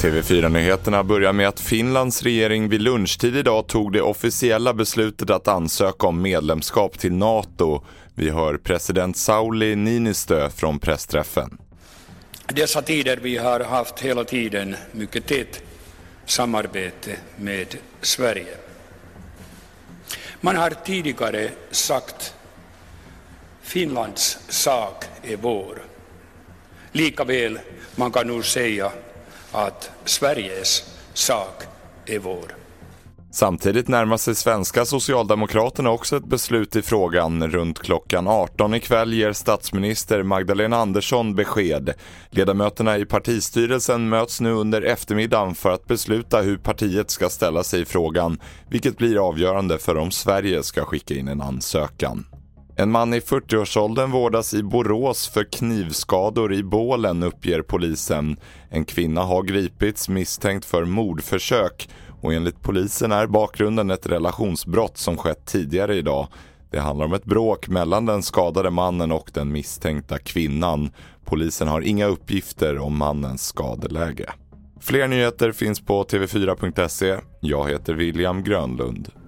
TV4-nyheterna börjar med att Finlands regering vid lunchtid idag tog det officiella beslutet att ansöka om medlemskap till NATO. Vi hör president Sauli Niinistö från pressträffen. Dessa tider vi har haft hela tiden mycket tätt samarbete med Sverige. Man har tidigare sagt Finlands sak är vår. Likaväl man kan nu säga att Sveriges sak är vår. Samtidigt närmar sig svenska Socialdemokraterna också ett beslut i frågan. Runt klockan 18 ikväll ger statsminister Magdalena Andersson besked. Ledamöterna i partistyrelsen möts nu under eftermiddagen för att besluta hur partiet ska ställa sig i frågan, vilket blir avgörande för om Sverige ska skicka in en ansökan. En man i 40-årsåldern vårdas i Borås för knivskador i bålen uppger polisen. En kvinna har gripits misstänkt för mordförsök och enligt polisen är bakgrunden ett relationsbrott som skett tidigare idag. Det handlar om ett bråk mellan den skadade mannen och den misstänkta kvinnan. Polisen har inga uppgifter om mannens skadeläge. Fler nyheter finns på tv4.se. Jag heter William Grönlund.